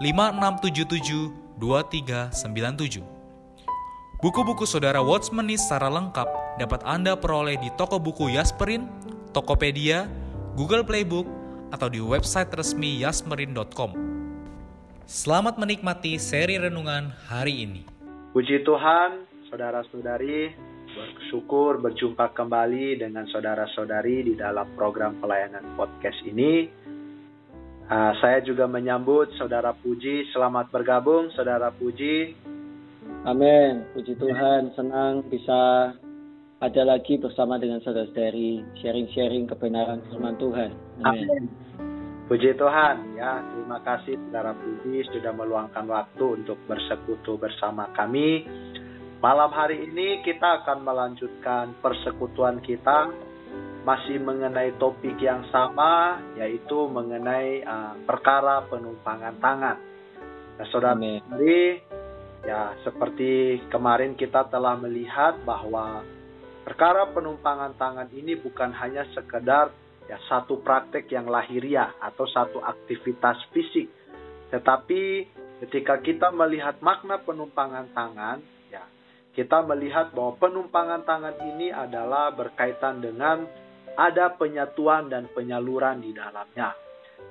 5677 2397. Buku-buku saudara Watchmeni secara lengkap dapat Anda peroleh di toko buku Yasmerin, Tokopedia, Google Playbook, atau di website resmi yasmerin.com. Selamat menikmati seri renungan hari ini. Puji Tuhan, saudara-saudari, bersyukur berjumpa kembali dengan saudara-saudari di dalam program pelayanan podcast ini. Uh, saya juga menyambut saudara Puji, selamat bergabung saudara Puji. Amin, puji Tuhan, senang bisa ada lagi bersama dengan saudara-saudari sharing-sharing kebenaran firman Tuhan. Amin. Amin. Puji Tuhan, ya terima kasih saudara Puji sudah meluangkan waktu untuk bersekutu bersama kami Malam hari ini kita akan melanjutkan persekutuan kita masih mengenai topik yang sama yaitu mengenai uh, perkara penumpangan tangan. Nah, saudara sendiri ya seperti kemarin kita telah melihat bahwa perkara penumpangan tangan ini bukan hanya sekedar ya satu praktek yang lahiriah atau satu aktivitas fisik, tetapi ketika kita melihat makna penumpangan tangan kita melihat bahwa penumpangan tangan ini adalah berkaitan dengan ada penyatuan dan penyaluran di dalamnya.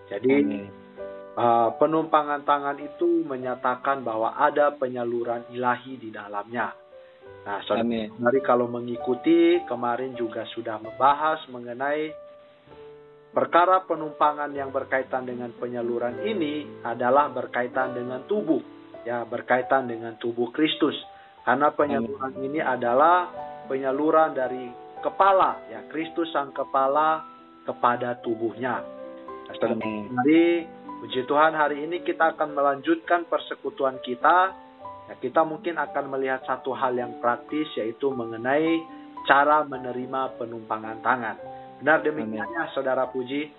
Jadi uh, penumpangan tangan itu menyatakan bahwa ada penyaluran ilahi di dalamnya. Nah, saudara, mari kalau mengikuti kemarin juga sudah membahas mengenai perkara penumpangan yang berkaitan dengan penyaluran ini adalah berkaitan dengan tubuh, ya berkaitan dengan tubuh Kristus. Karena penyaluran ini adalah penyaluran dari kepala, ya Kristus sang kepala kepada tubuhnya. Jadi puji Tuhan hari ini kita akan melanjutkan persekutuan kita. Ya, kita mungkin akan melihat satu hal yang praktis yaitu mengenai cara menerima penumpangan tangan. Benar demikiannya saudara puji.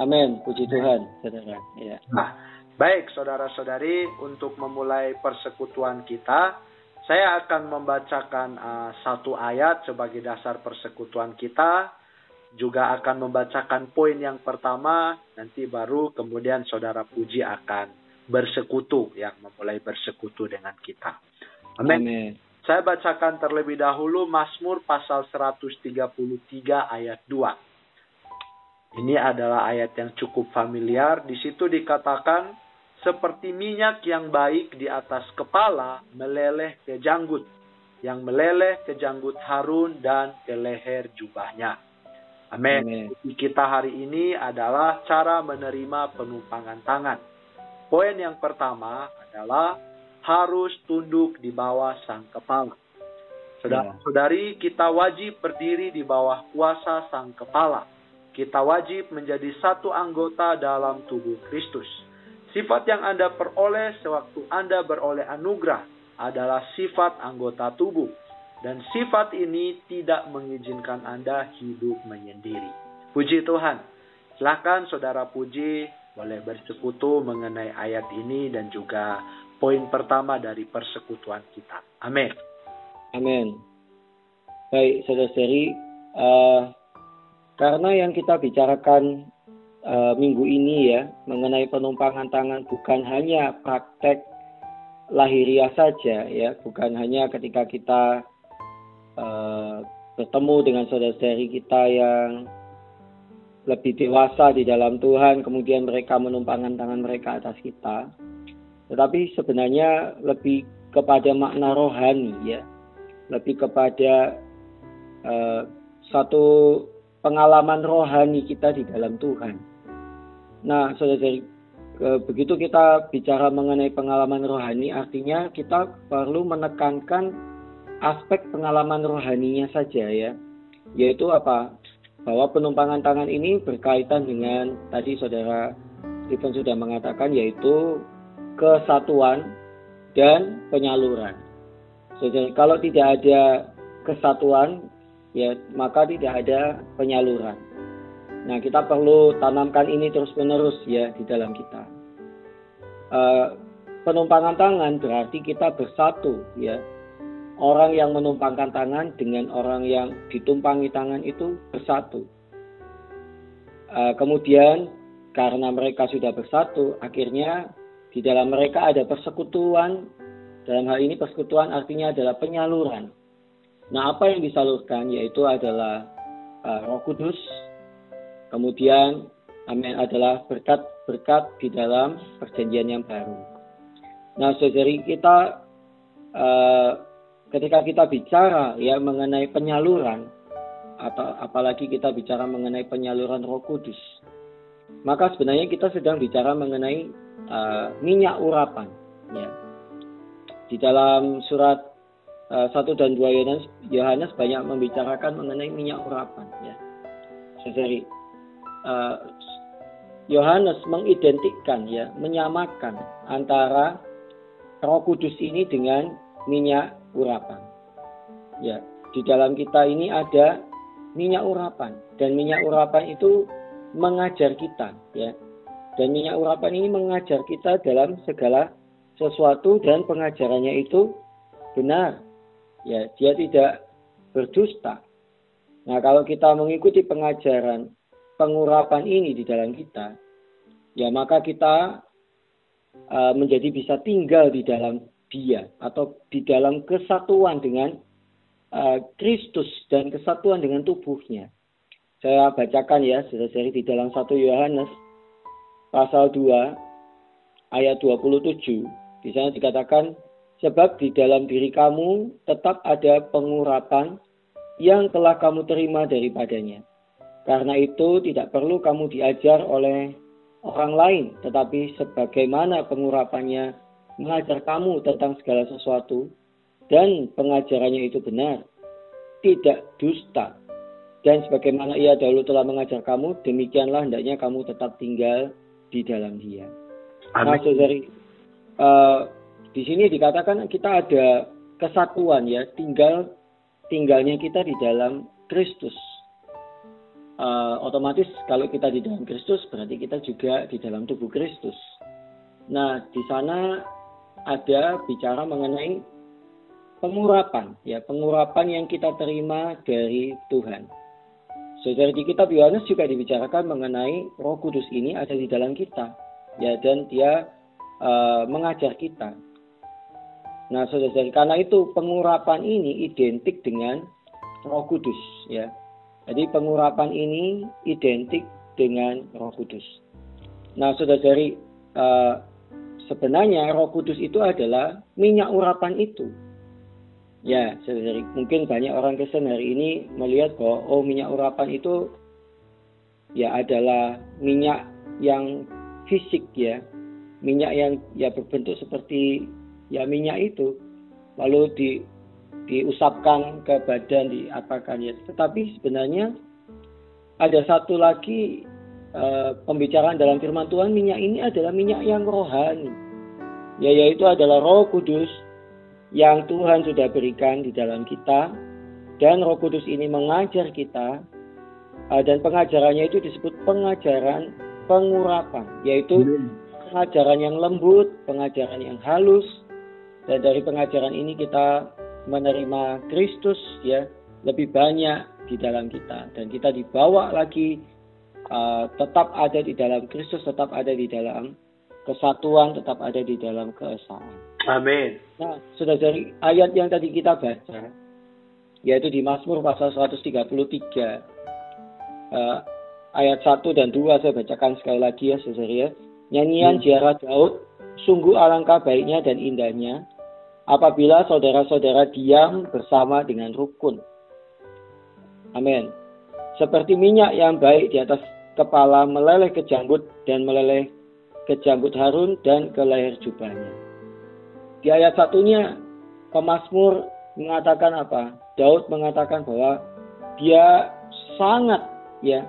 Amin, puji Tuhan, saudara. Ya. Nah, baik saudara-saudari untuk memulai persekutuan kita, saya akan membacakan uh, satu ayat sebagai dasar persekutuan kita, juga akan membacakan poin yang pertama, nanti baru kemudian saudara Puji akan bersekutu, yang memulai bersekutu dengan kita. Amin. Saya bacakan terlebih dahulu Mazmur pasal 133 ayat 2. Ini adalah ayat yang cukup familiar. Di situ dikatakan, seperti minyak yang baik di atas kepala meleleh ke janggut, yang meleleh ke janggut Harun dan ke leher jubahnya. Amin. Kita hari ini adalah cara menerima penumpangan tangan. Poin yang pertama adalah harus tunduk di bawah sang kepala. Saudara-saudari, kita wajib berdiri di bawah kuasa sang kepala. Kita wajib menjadi satu anggota dalam tubuh Kristus. Sifat yang Anda peroleh sewaktu Anda beroleh anugerah adalah sifat anggota tubuh. Dan sifat ini tidak mengizinkan Anda hidup menyendiri. Puji Tuhan. Silahkan saudara Puji boleh bersekutu mengenai ayat ini dan juga poin pertama dari persekutuan kita. Amin. Amin. Baik, saudara-saudari, uh, karena yang kita bicarakan uh, minggu ini ya mengenai penumpangan tangan bukan hanya praktek lahiriah saja ya, bukan hanya ketika kita uh, bertemu dengan saudara-saudari kita yang lebih dewasa di dalam Tuhan, kemudian mereka menumpangkan tangan mereka atas kita. tetapi sebenarnya lebih kepada makna rohani ya, lebih kepada uh, satu pengalaman rohani kita di dalam Tuhan. Nah, saudara begitu kita bicara mengenai pengalaman rohani, artinya kita perlu menekankan aspek pengalaman rohaninya saja ya, yaitu apa? Bahwa penumpangan tangan ini berkaitan dengan tadi saudara Stephen sudah mengatakan yaitu kesatuan dan penyaluran. Jadi kalau tidak ada kesatuan, ya maka tidak ada penyaluran. Nah kita perlu tanamkan ini terus menerus ya di dalam kita. Uh, penumpangan tangan berarti kita bersatu ya. Orang yang menumpangkan tangan dengan orang yang ditumpangi tangan itu bersatu. Uh, kemudian karena mereka sudah bersatu, akhirnya di dalam mereka ada persekutuan. Dalam hal ini persekutuan artinya adalah penyaluran. Nah, apa yang disalurkan yaitu adalah uh, Roh Kudus. Kemudian amin adalah berkat-berkat di dalam perjanjian yang baru. Nah, saudari kita uh, ketika kita bicara ya mengenai penyaluran atau apalagi kita bicara mengenai penyaluran Roh Kudus, maka sebenarnya kita sedang bicara mengenai uh, minyak urapan. Ya. Di dalam surat uh, eh, 1 dan 2 Yohanes, Yohanes banyak membicarakan mengenai minyak urapan. Ya. Uh, Yohanes mengidentikan ya, menyamakan antara Roh Kudus ini dengan minyak urapan. Ya, di dalam kita ini ada minyak urapan dan minyak urapan itu mengajar kita ya dan minyak urapan ini mengajar kita dalam segala sesuatu dan pengajarannya itu benar. Ya, dia tidak berdusta. Nah, kalau kita mengikuti pengajaran pengurapan ini di dalam kita, ya maka kita uh, menjadi bisa tinggal di dalam dia atau di dalam kesatuan dengan uh, Kristus dan kesatuan dengan tubuhnya. Saya bacakan ya, sudah seri di dalam satu Yohanes pasal 2 ayat 27 di sana dikatakan sebab di dalam diri kamu tetap ada pengurapan yang telah kamu terima daripadanya. Karena itu tidak perlu kamu diajar oleh orang lain, tetapi sebagaimana pengurapannya mengajar kamu tentang segala sesuatu dan pengajarannya itu benar, tidak dusta. Dan sebagaimana ia dahulu telah mengajar kamu, demikianlah hendaknya kamu tetap tinggal di dalam dia. Amin. Nah, saudari, uh, di sini dikatakan kita ada kesatuan ya, tinggal tinggalnya kita di dalam Kristus. Uh, otomatis kalau kita di dalam Kristus berarti kita juga di dalam tubuh Kristus. Nah, di sana ada bicara mengenai pengurapan ya, pengurapan yang kita terima dari Tuhan. Saudara di kitab Yohanes juga dibicarakan mengenai Roh Kudus ini ada di dalam kita, ya dan dia uh, mengajar kita. Nah, saudara karena itu pengurapan ini identik dengan Roh Kudus, ya. Jadi pengurapan ini identik dengan Roh Kudus. Nah, saudara-saudari, uh, sebenarnya Roh Kudus itu adalah minyak urapan itu. Ya, saudari, mungkin banyak orang Kristen hari ini melihat bahwa oh minyak urapan itu ya adalah minyak yang fisik ya, minyak yang ya berbentuk seperti ya minyak itu, lalu di diusapkan ke badan diapakan ya. Tetapi sebenarnya ada satu lagi uh, pembicaraan dalam firman Tuhan minyak ini adalah minyak yang rohani, ya yaitu adalah Roh Kudus yang Tuhan sudah berikan di dalam kita dan Roh Kudus ini mengajar kita uh, dan pengajarannya itu disebut pengajaran pengurapan yaitu pengajaran yang lembut, pengajaran yang halus dan dari pengajaran ini kita menerima Kristus ya lebih banyak di dalam kita dan kita dibawa lagi uh, tetap ada di dalam Kristus tetap ada di dalam kesatuan tetap ada di dalam keesaan. Amin. Nah, sudah dari ayat yang tadi kita baca, yaitu di Mazmur pasal 133, uh, ayat 1 dan 2 saya bacakan sekali lagi ya saudara ya. Nyanyian hmm. Daud sungguh alangkah baiknya dan indahnya apabila saudara-saudara diam bersama dengan rukun. Amin. Seperti minyak yang baik di atas kepala meleleh ke janggut dan meleleh ke janggut Harun dan ke leher jubahnya. Di ayat satunya, pemazmur mengatakan apa? Daud mengatakan bahwa dia sangat ya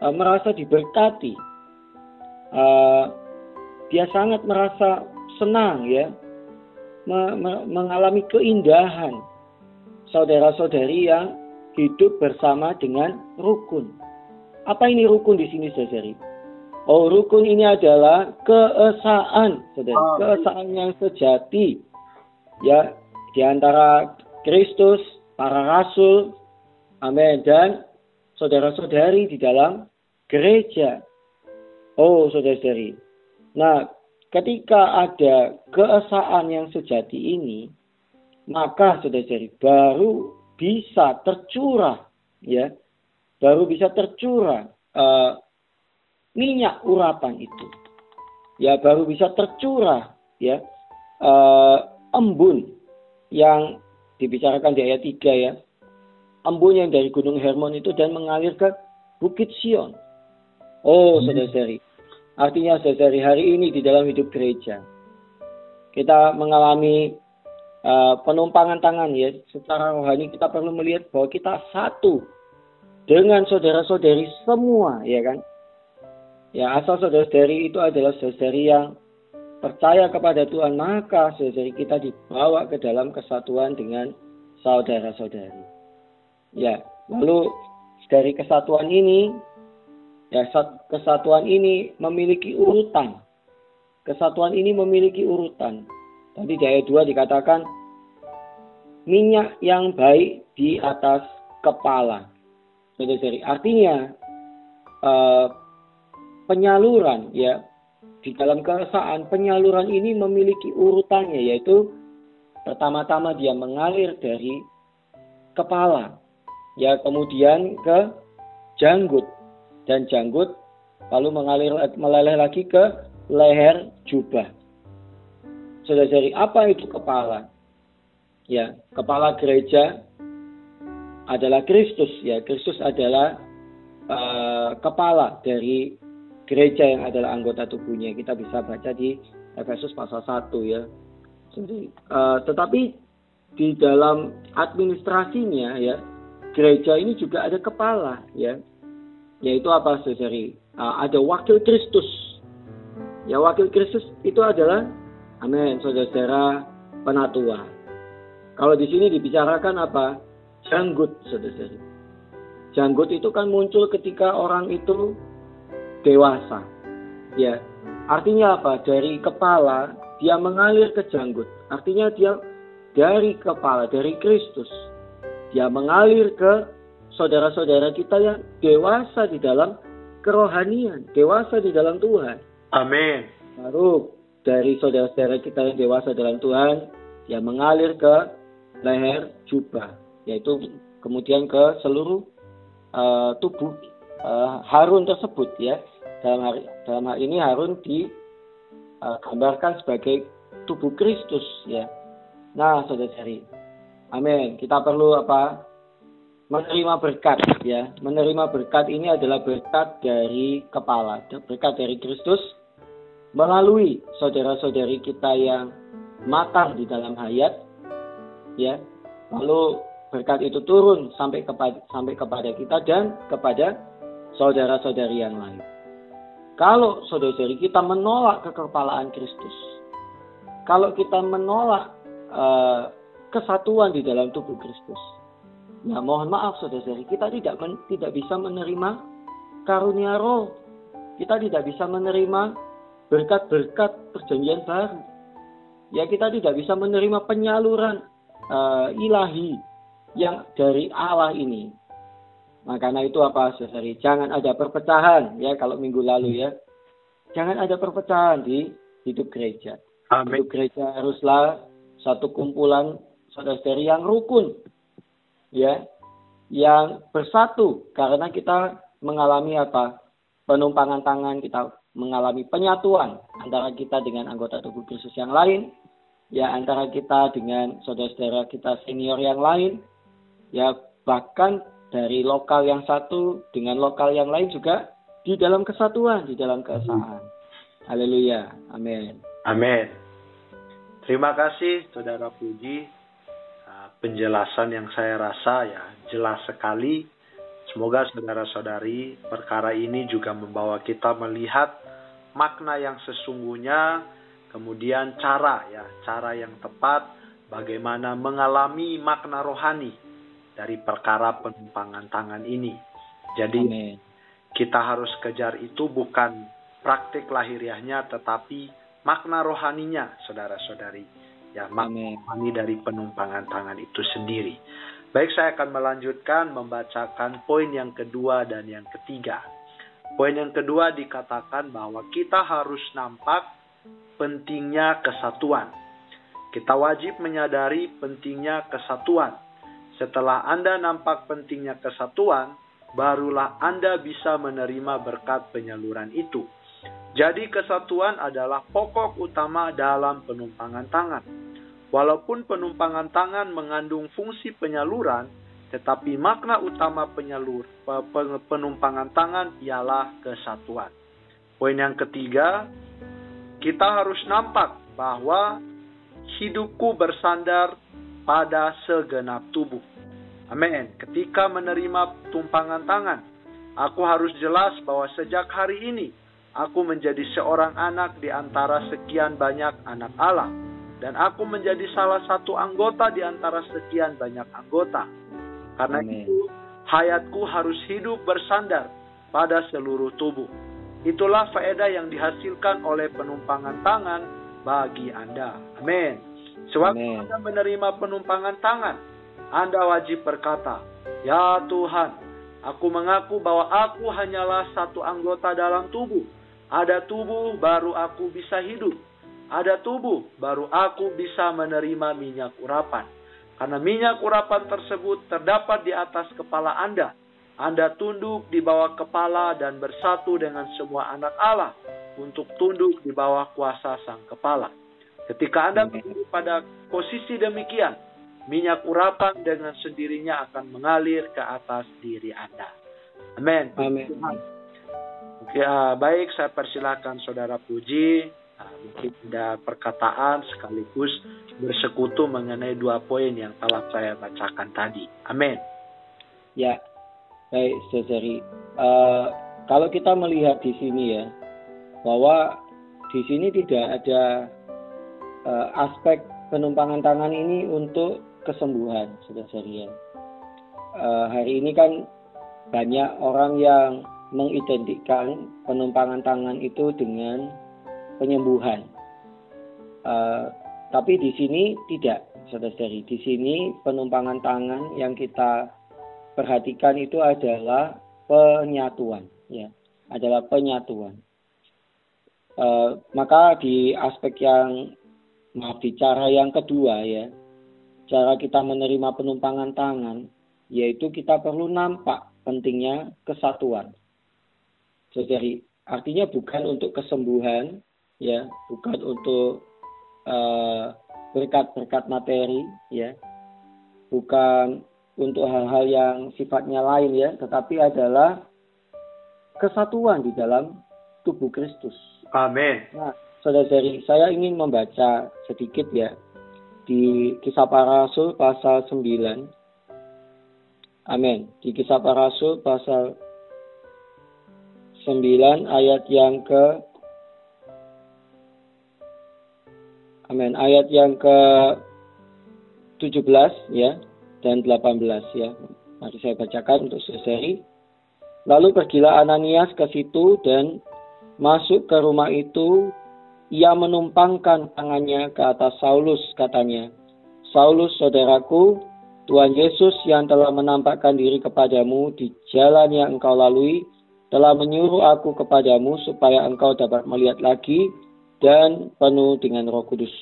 uh, merasa diberkati. Uh, dia sangat merasa senang ya me me mengalami keindahan saudara-saudari yang hidup bersama dengan rukun. Apa ini rukun di sini saudari? Oh, rukun ini adalah keesaan, saudara. Oh. Keesaan yang sejati. Ya, di antara Kristus, para rasul, amin, dan saudara-saudari di dalam gereja. Oh, saudara-saudari. Nah, ketika ada keesaan yang sejati ini, maka saudara-saudari baru bisa tercurah, ya, baru bisa tercurah uh, minyak urapan itu. Ya baru bisa tercurah ya uh, embun yang dibicarakan di ayat 3 ya. Embun yang dari Gunung Hermon itu dan mengalir ke Bukit Sion. Oh, hmm. saudara-saudari. Artinya saudari hari ini di dalam hidup gereja kita mengalami uh, penumpangan tangan ya secara rohani kita perlu melihat bahwa kita satu dengan saudara-saudari semua ya kan Ya asal saudara-saudari itu adalah saudari yang percaya kepada Tuhan, maka saudari kita dibawa ke dalam kesatuan dengan saudara-saudari. Ya, lalu dari kesatuan ini, ya kesatuan ini memiliki urutan. Kesatuan ini memiliki urutan. Tadi di ayat 2 dikatakan minyak yang baik di atas kepala. Saudara-saudari, artinya uh, penyaluran ya di dalam keesaan penyaluran ini memiliki urutannya yaitu pertama-tama dia mengalir dari kepala ya kemudian ke janggut dan janggut lalu mengalir meleleh lagi ke leher jubah. Saudara-saudari, apa itu kepala? Ya, kepala gereja adalah Kristus ya. Kristus adalah uh, kepala dari gereja yang adalah anggota tubuhnya. Kita bisa baca di Efesus pasal 1 ya. Jadi, uh, tetapi di dalam administrasinya ya, gereja ini juga ada kepala ya. Yaitu apa saudari? Uh, ada wakil Kristus. Ya wakil Kristus itu adalah amin saudara-saudara penatua. Kalau di sini dibicarakan apa? Janggut saudara-saudari. Janggut itu kan muncul ketika orang itu dewasa. Ya, artinya apa? Dari kepala dia mengalir ke janggut. Artinya dia dari kepala, dari Kristus. Dia mengalir ke saudara-saudara kita yang dewasa di dalam kerohanian, dewasa di dalam Tuhan. Amin. Baru dari saudara-saudara kita yang dewasa dalam Tuhan, dia mengalir ke leher jubah, yaitu kemudian ke seluruh uh, tubuh uh, Harun tersebut ya dalam hal, dalam hal ini Harun digambarkan uh, sebagai tubuh Kristus ya. Nah, saudara-saudari, amin. Kita perlu apa? Menerima berkat ya. Menerima berkat ini adalah berkat dari kepala, berkat dari Kristus melalui saudara-saudari kita yang matang di dalam hayat ya. Lalu berkat itu turun sampai kepada sampai kepada kita dan kepada saudara-saudari yang lain. Kalau saudara-saudari kita menolak kekepalaan Kristus, kalau kita menolak uh, kesatuan di dalam tubuh Kristus, ya mohon maaf saudara-saudari, kita tidak men, tidak bisa menerima karunia roh. Kita tidak bisa menerima berkat-berkat perjanjian baru. Ya kita tidak bisa menerima penyaluran uh, ilahi yang dari Allah ini. Nah, karena itu apa, saudari? Jangan ada perpecahan, ya, kalau minggu lalu ya. Jangan ada perpecahan di hidup gereja. Amin. Hidup gereja haruslah satu kumpulan saudari yang rukun, ya, yang bersatu karena kita mengalami apa? Penumpangan tangan, kita mengalami penyatuan antara kita dengan anggota tubuh Kristus yang lain, ya antara kita dengan saudara-saudara kita senior yang lain, ya bahkan dari lokal yang satu dengan lokal yang lain juga di dalam kesatuan, di dalam keesaan. Haleluya. Amin. Amin. Terima kasih Saudara Puji. Penjelasan yang saya rasa ya jelas sekali. Semoga saudara-saudari perkara ini juga membawa kita melihat makna yang sesungguhnya, kemudian cara ya, cara yang tepat bagaimana mengalami makna rohani dari perkara penumpangan tangan ini. Jadi Amen. kita harus kejar itu bukan praktik lahiriahnya tetapi makna rohaninya saudara-saudari. Ya, makna rohani dari penumpangan tangan itu sendiri. Baik, saya akan melanjutkan membacakan poin yang kedua dan yang ketiga. Poin yang kedua dikatakan bahwa kita harus nampak pentingnya kesatuan. Kita wajib menyadari pentingnya kesatuan setelah Anda nampak pentingnya kesatuan, barulah Anda bisa menerima berkat penyaluran itu. Jadi kesatuan adalah pokok utama dalam penumpangan tangan. Walaupun penumpangan tangan mengandung fungsi penyaluran, tetapi makna utama penyalur penumpangan tangan ialah kesatuan. Poin yang ketiga, kita harus nampak bahwa hidupku bersandar pada segenap tubuh. Amin. Ketika menerima tumpangan tangan, aku harus jelas bahwa sejak hari ini aku menjadi seorang anak di antara sekian banyak anak Allah dan aku menjadi salah satu anggota di antara sekian banyak anggota. Karena Amen. itu hayatku harus hidup bersandar pada seluruh tubuh. Itulah faedah yang dihasilkan oleh penumpangan tangan bagi Anda. Amin. Sewaktu Anda menerima penumpangan tangan, Anda wajib berkata, Ya Tuhan, aku mengaku bahwa aku hanyalah satu anggota dalam tubuh. Ada tubuh, baru aku bisa hidup. Ada tubuh, baru aku bisa menerima minyak urapan. Karena minyak urapan tersebut terdapat di atas kepala Anda. Anda tunduk di bawah kepala dan bersatu dengan semua anak Allah untuk tunduk di bawah kuasa sang kepala. Ketika Anda berdiri pada posisi demikian, minyak urapan dengan sendirinya akan mengalir ke atas diri Anda. Amin. Amin. Oke, uh, baik saya persilakan Saudara Puji. Mungkin ada perkataan sekaligus bersekutu mengenai dua poin yang telah saya bacakan tadi. Amin. Ya, baik Saudari. Uh, kalau kita melihat di sini ya, bahwa di sini tidak ada uh, aspek penumpangan tangan ini untuk kesembuhan, serian. Uh, hari ini kan banyak orang yang mengidentikan penumpangan tangan itu dengan penyembuhan. Uh, tapi di sini tidak, saudara-saudari. Di sini penumpangan tangan yang kita perhatikan itu adalah penyatuan, ya, adalah penyatuan. Uh, maka di aspek yang maaf di cara yang kedua ya cara kita menerima penumpangan tangan yaitu kita perlu nampak pentingnya kesatuan jadi artinya bukan untuk kesembuhan ya bukan untuk uh, berkat-berkat materi ya bukan untuk hal-hal yang sifatnya lain ya tetapi adalah kesatuan di dalam tubuh Kristus. Amin. Nah, saudara-saudari, saya ingin membaca sedikit ya di Kisah Para Rasul pasal 9. Amin. Di Kisah Para Rasul pasal 9 ayat yang ke Amin. Ayat yang ke 17 ya dan 18 ya. Mari saya bacakan untuk selesai. Lalu pergilah Ananias ke situ dan masuk ke rumah itu ia menumpangkan tangannya ke atas Saulus, katanya, Saulus, saudaraku, Tuhan Yesus yang telah menampakkan diri kepadamu di jalan yang engkau lalui, telah menyuruh aku kepadamu supaya engkau dapat melihat lagi dan penuh dengan roh kudus.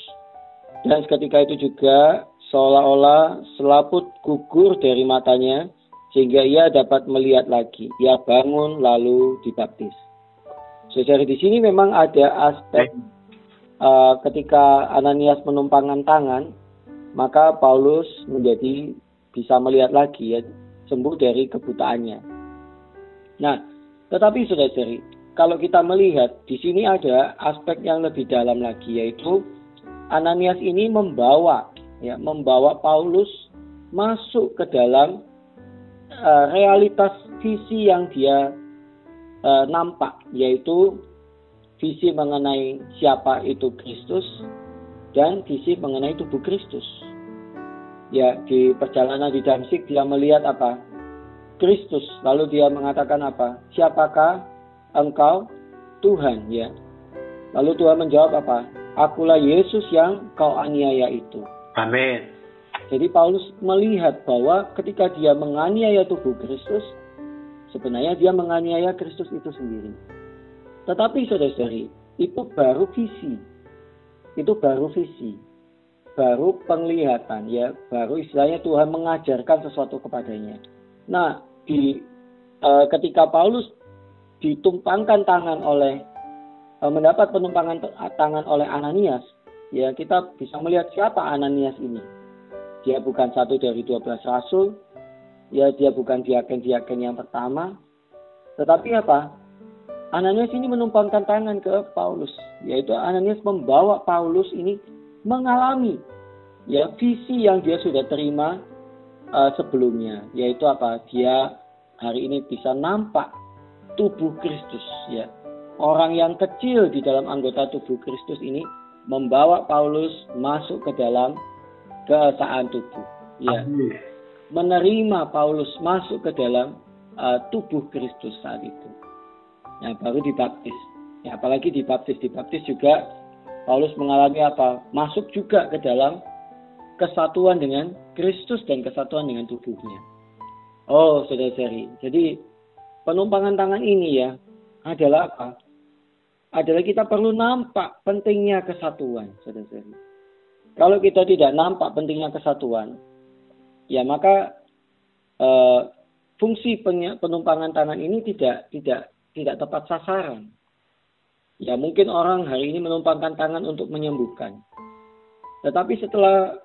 Dan seketika itu juga seolah-olah selaput gugur dari matanya, sehingga ia dapat melihat lagi. Ia bangun lalu dibaptis. Saudara di sini memang ada aspek uh, ketika Ananias menumpangkan tangan, maka Paulus menjadi bisa melihat lagi ya sembuh dari kebutaannya. Nah, tetapi saudara kalau kita melihat di sini ada aspek yang lebih dalam lagi yaitu Ananias ini membawa ya membawa Paulus masuk ke dalam uh, realitas visi yang dia uh, nampak yaitu visi mengenai siapa itu Kristus dan visi mengenai tubuh Kristus. Ya, di perjalanan di Damsik dia melihat apa? Kristus. Lalu dia mengatakan apa? Siapakah engkau? Tuhan, ya. Lalu Tuhan menjawab apa? Akulah Yesus yang kau aniaya itu. Amin. Jadi Paulus melihat bahwa ketika dia menganiaya tubuh Kristus, sebenarnya dia menganiaya Kristus itu sendiri. Tetapi saudara-saudari, itu baru visi. Itu baru visi. Baru penglihatan ya, baru istilahnya Tuhan mengajarkan sesuatu kepadanya. Nah, di uh, ketika Paulus ditumpangkan tangan oleh uh, mendapat penumpangan tangan oleh Ananias, ya kita bisa melihat siapa Ananias ini. Dia bukan satu dari dua belas rasul, ya dia bukan diaken-diaken yang pertama, tetapi apa? Ananias ini menumpangkan tangan ke Paulus, yaitu Ananias membawa Paulus ini mengalami ya visi yang dia sudah terima uh, sebelumnya, yaitu apa? Dia hari ini bisa nampak tubuh Kristus ya. Orang yang kecil di dalam anggota tubuh Kristus ini membawa Paulus masuk ke dalam keesaan tubuh ya. Menerima Paulus masuk ke dalam uh, tubuh Kristus saat itu. Ya, baru dibaptis. Ya, apalagi dibaptis, dibaptis juga Paulus mengalami apa? Masuk juga ke dalam kesatuan dengan Kristus dan kesatuan dengan tubuhnya. Oh, saudara-saudari. Jadi penumpangan tangan ini ya adalah apa? Adalah kita perlu nampak pentingnya kesatuan, saudara-saudari. Kalau kita tidak nampak pentingnya kesatuan, ya maka eh, fungsi penumpangan tangan ini tidak tidak tidak tepat sasaran. Ya mungkin orang hari ini menumpangkan tangan untuk menyembuhkan. Tetapi setelah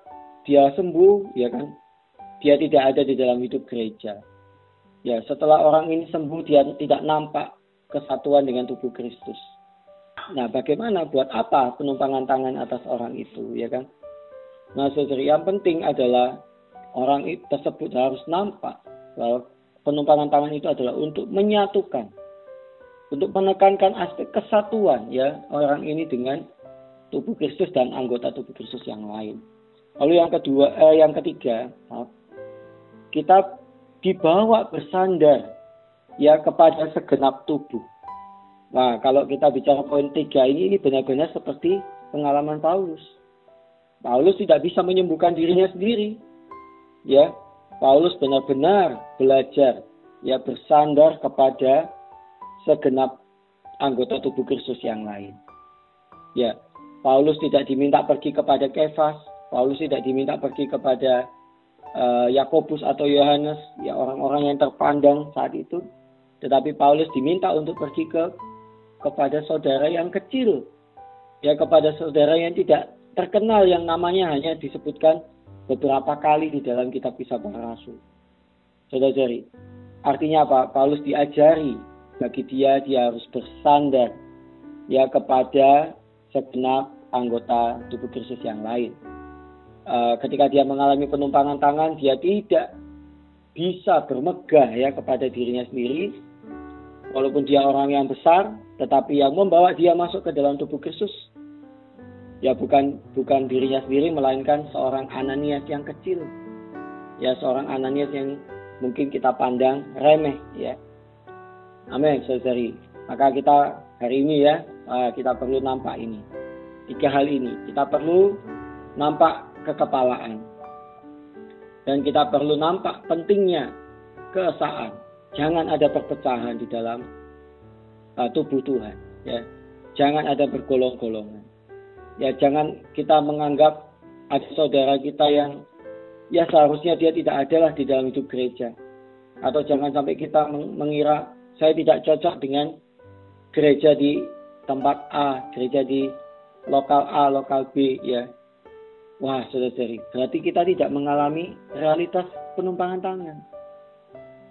dia sembuh, ya kan, dia tidak ada di dalam hidup gereja. Ya, setelah orang ini sembuh, dia tidak nampak kesatuan dengan tubuh Kristus. Nah, bagaimana buat apa penumpangan tangan atas orang itu, ya kan? Nah, saudara, yang penting adalah orang tersebut harus nampak bahwa penumpangan tangan itu adalah untuk menyatukan, untuk menekankan aspek kesatuan ya orang ini dengan tubuh Kristus dan anggota tubuh Kristus yang lain. Lalu yang kedua, eh, yang ketiga, kita dibawa bersandar ya kepada segenap tubuh. Nah, kalau kita bicara poin tiga ini, ini benar-benar seperti pengalaman Paulus. Paulus tidak bisa menyembuhkan dirinya sendiri. Ya, Paulus benar-benar belajar ya bersandar kepada segenap anggota tubuh Kristus yang lain. Ya, Paulus tidak diminta pergi kepada Kefas, Paulus tidak diminta pergi kepada uh, Yakobus atau Yohanes, ya orang-orang yang terpandang saat itu, tetapi Paulus diminta untuk pergi ke kepada saudara yang kecil, ya kepada saudara yang tidak terkenal yang namanya hanya disebutkan beberapa kali di dalam kitab kisah para rasul. Saudara-saudari, artinya apa? Paulus diajari bagi dia dia harus bersandar ya kepada segenap anggota tubuh Kristus yang lain. Uh, ketika dia mengalami penumpangan tangan, dia tidak bisa bermegah ya kepada dirinya sendiri, walaupun dia orang yang besar, tetapi yang membawa dia masuk ke dalam tubuh Kristus. Ya bukan bukan dirinya sendiri melainkan seorang Ananias yang kecil. Ya seorang Ananias yang mungkin kita pandang remeh ya. Amin saudari. Maka kita hari ini ya eh, kita perlu nampak ini. Tiga hal ini. Kita perlu nampak kekepalaan. Dan kita perlu nampak pentingnya keesaan. Jangan ada perpecahan di dalam uh, tubuh Tuhan ya. Jangan ada bergolong-golongan. Ya jangan kita menganggap ada saudara kita yang ya seharusnya dia tidak ada lah di dalam hidup gereja. Atau jangan sampai kita mengira saya tidak cocok dengan gereja di tempat A, gereja di lokal A, lokal B ya. Wah, saudara-saudari, berarti kita tidak mengalami realitas penumpangan tangan.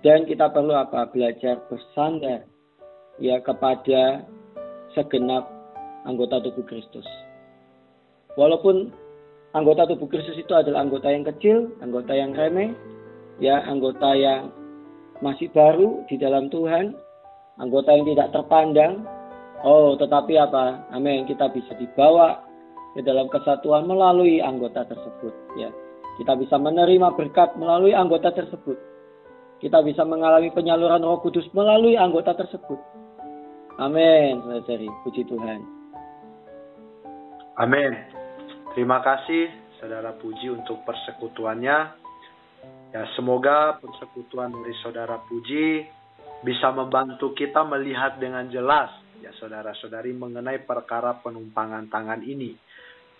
Dan kita perlu apa? Belajar bersandar ya kepada segenap anggota tubuh Kristus. Walaupun anggota tubuh Kristus itu adalah anggota yang kecil, anggota yang remeh, ya anggota yang masih baru di dalam Tuhan, anggota yang tidak terpandang. Oh, tetapi apa? Amin. Kita bisa dibawa ke dalam kesatuan melalui anggota tersebut, ya. Kita bisa menerima berkat melalui anggota tersebut. Kita bisa mengalami penyaluran Roh Kudus melalui anggota tersebut. Amin, saudari. Puji Tuhan. Amin. Terima kasih, saudara Puji, untuk persekutuannya. Ya, semoga persekutuan dari saudara Puji bisa membantu kita melihat dengan jelas, ya saudara-saudari, mengenai perkara penumpangan tangan ini.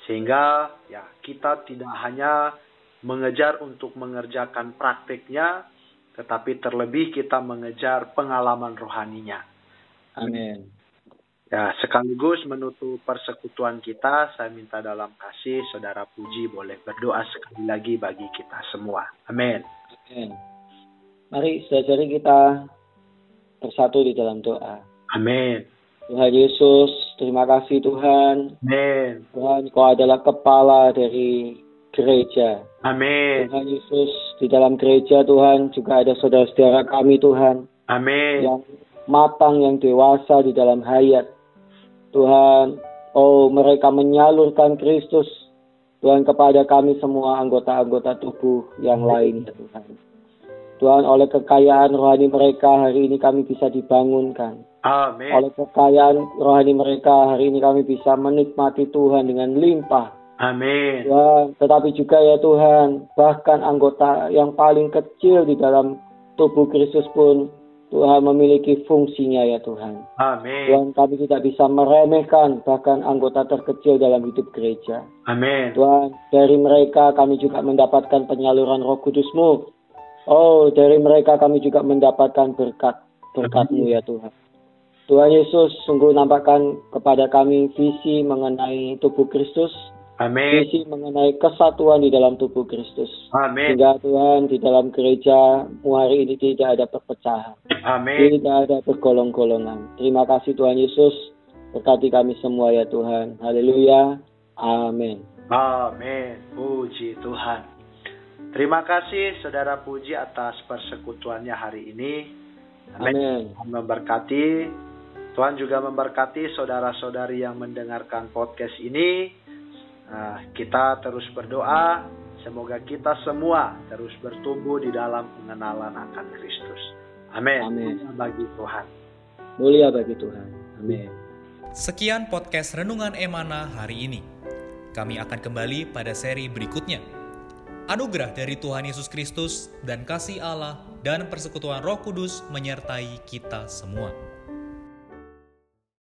Sehingga ya kita tidak hanya mengejar untuk mengerjakan praktiknya, tetapi terlebih kita mengejar pengalaman rohaninya. Amin. Ya, sekaligus menutup persekutuan kita, saya minta dalam kasih Saudara Puji boleh berdoa sekali lagi bagi kita semua. Amin. Amin. Mari saudara kita bersatu di dalam doa. Amin. Tuhan Yesus, terima kasih Tuhan. Amin. Tuhan, Kau adalah kepala dari gereja. Amin. Tuhan Yesus, di dalam gereja Tuhan juga ada saudara-saudara kami Tuhan Amin. yang matang, yang dewasa di dalam hayat. Tuhan, oh mereka menyalurkan Kristus Tuhan kepada kami semua anggota-anggota tubuh yang lain ya Tuhan. Tuhan oleh kekayaan rohani mereka hari ini kami bisa dibangunkan. Amin. Oleh kekayaan rohani mereka hari ini kami bisa menikmati Tuhan dengan limpah. Amin. Tuhan, tetapi juga ya Tuhan, bahkan anggota yang paling kecil di dalam tubuh Kristus pun Tuhan memiliki fungsinya ya Tuhan. Amin. Tuhan kami tidak bisa meremehkan bahkan anggota terkecil dalam hidup gereja. Amin. Tuhan, dari mereka kami juga mendapatkan penyaluran roh kudusmu. Oh, dari mereka kami juga mendapatkan berkat, berkatmu ya Tuhan. Tuhan Yesus sungguh nampakkan kepada kami visi mengenai tubuh Kristus, Amin. visi mengenai kesatuan di dalam tubuh Kristus. Amin. Sehingga Tuhan di dalam gereja hari ini tidak ada perpecahan, Amin. tidak ada bergolong-golongan. Terima kasih Tuhan Yesus, berkati kami semua ya Tuhan. Haleluya. Amin. Amin. Puji Tuhan. Terima kasih Saudara Puji atas persekutuannya hari ini. Amin. Memberkati. Tuhan juga memberkati saudara-saudari yang mendengarkan podcast ini. Nah, kita terus berdoa. Semoga kita semua terus bertumbuh di dalam pengenalan akan Kristus. Amin. Amin. Bagi Tuhan. Mulia bagi Tuhan. Amin. Sekian podcast Renungan Emana hari ini. Kami akan kembali pada seri berikutnya. Anugerah dari Tuhan Yesus Kristus dan kasih Allah dan persekutuan Roh Kudus menyertai kita semua.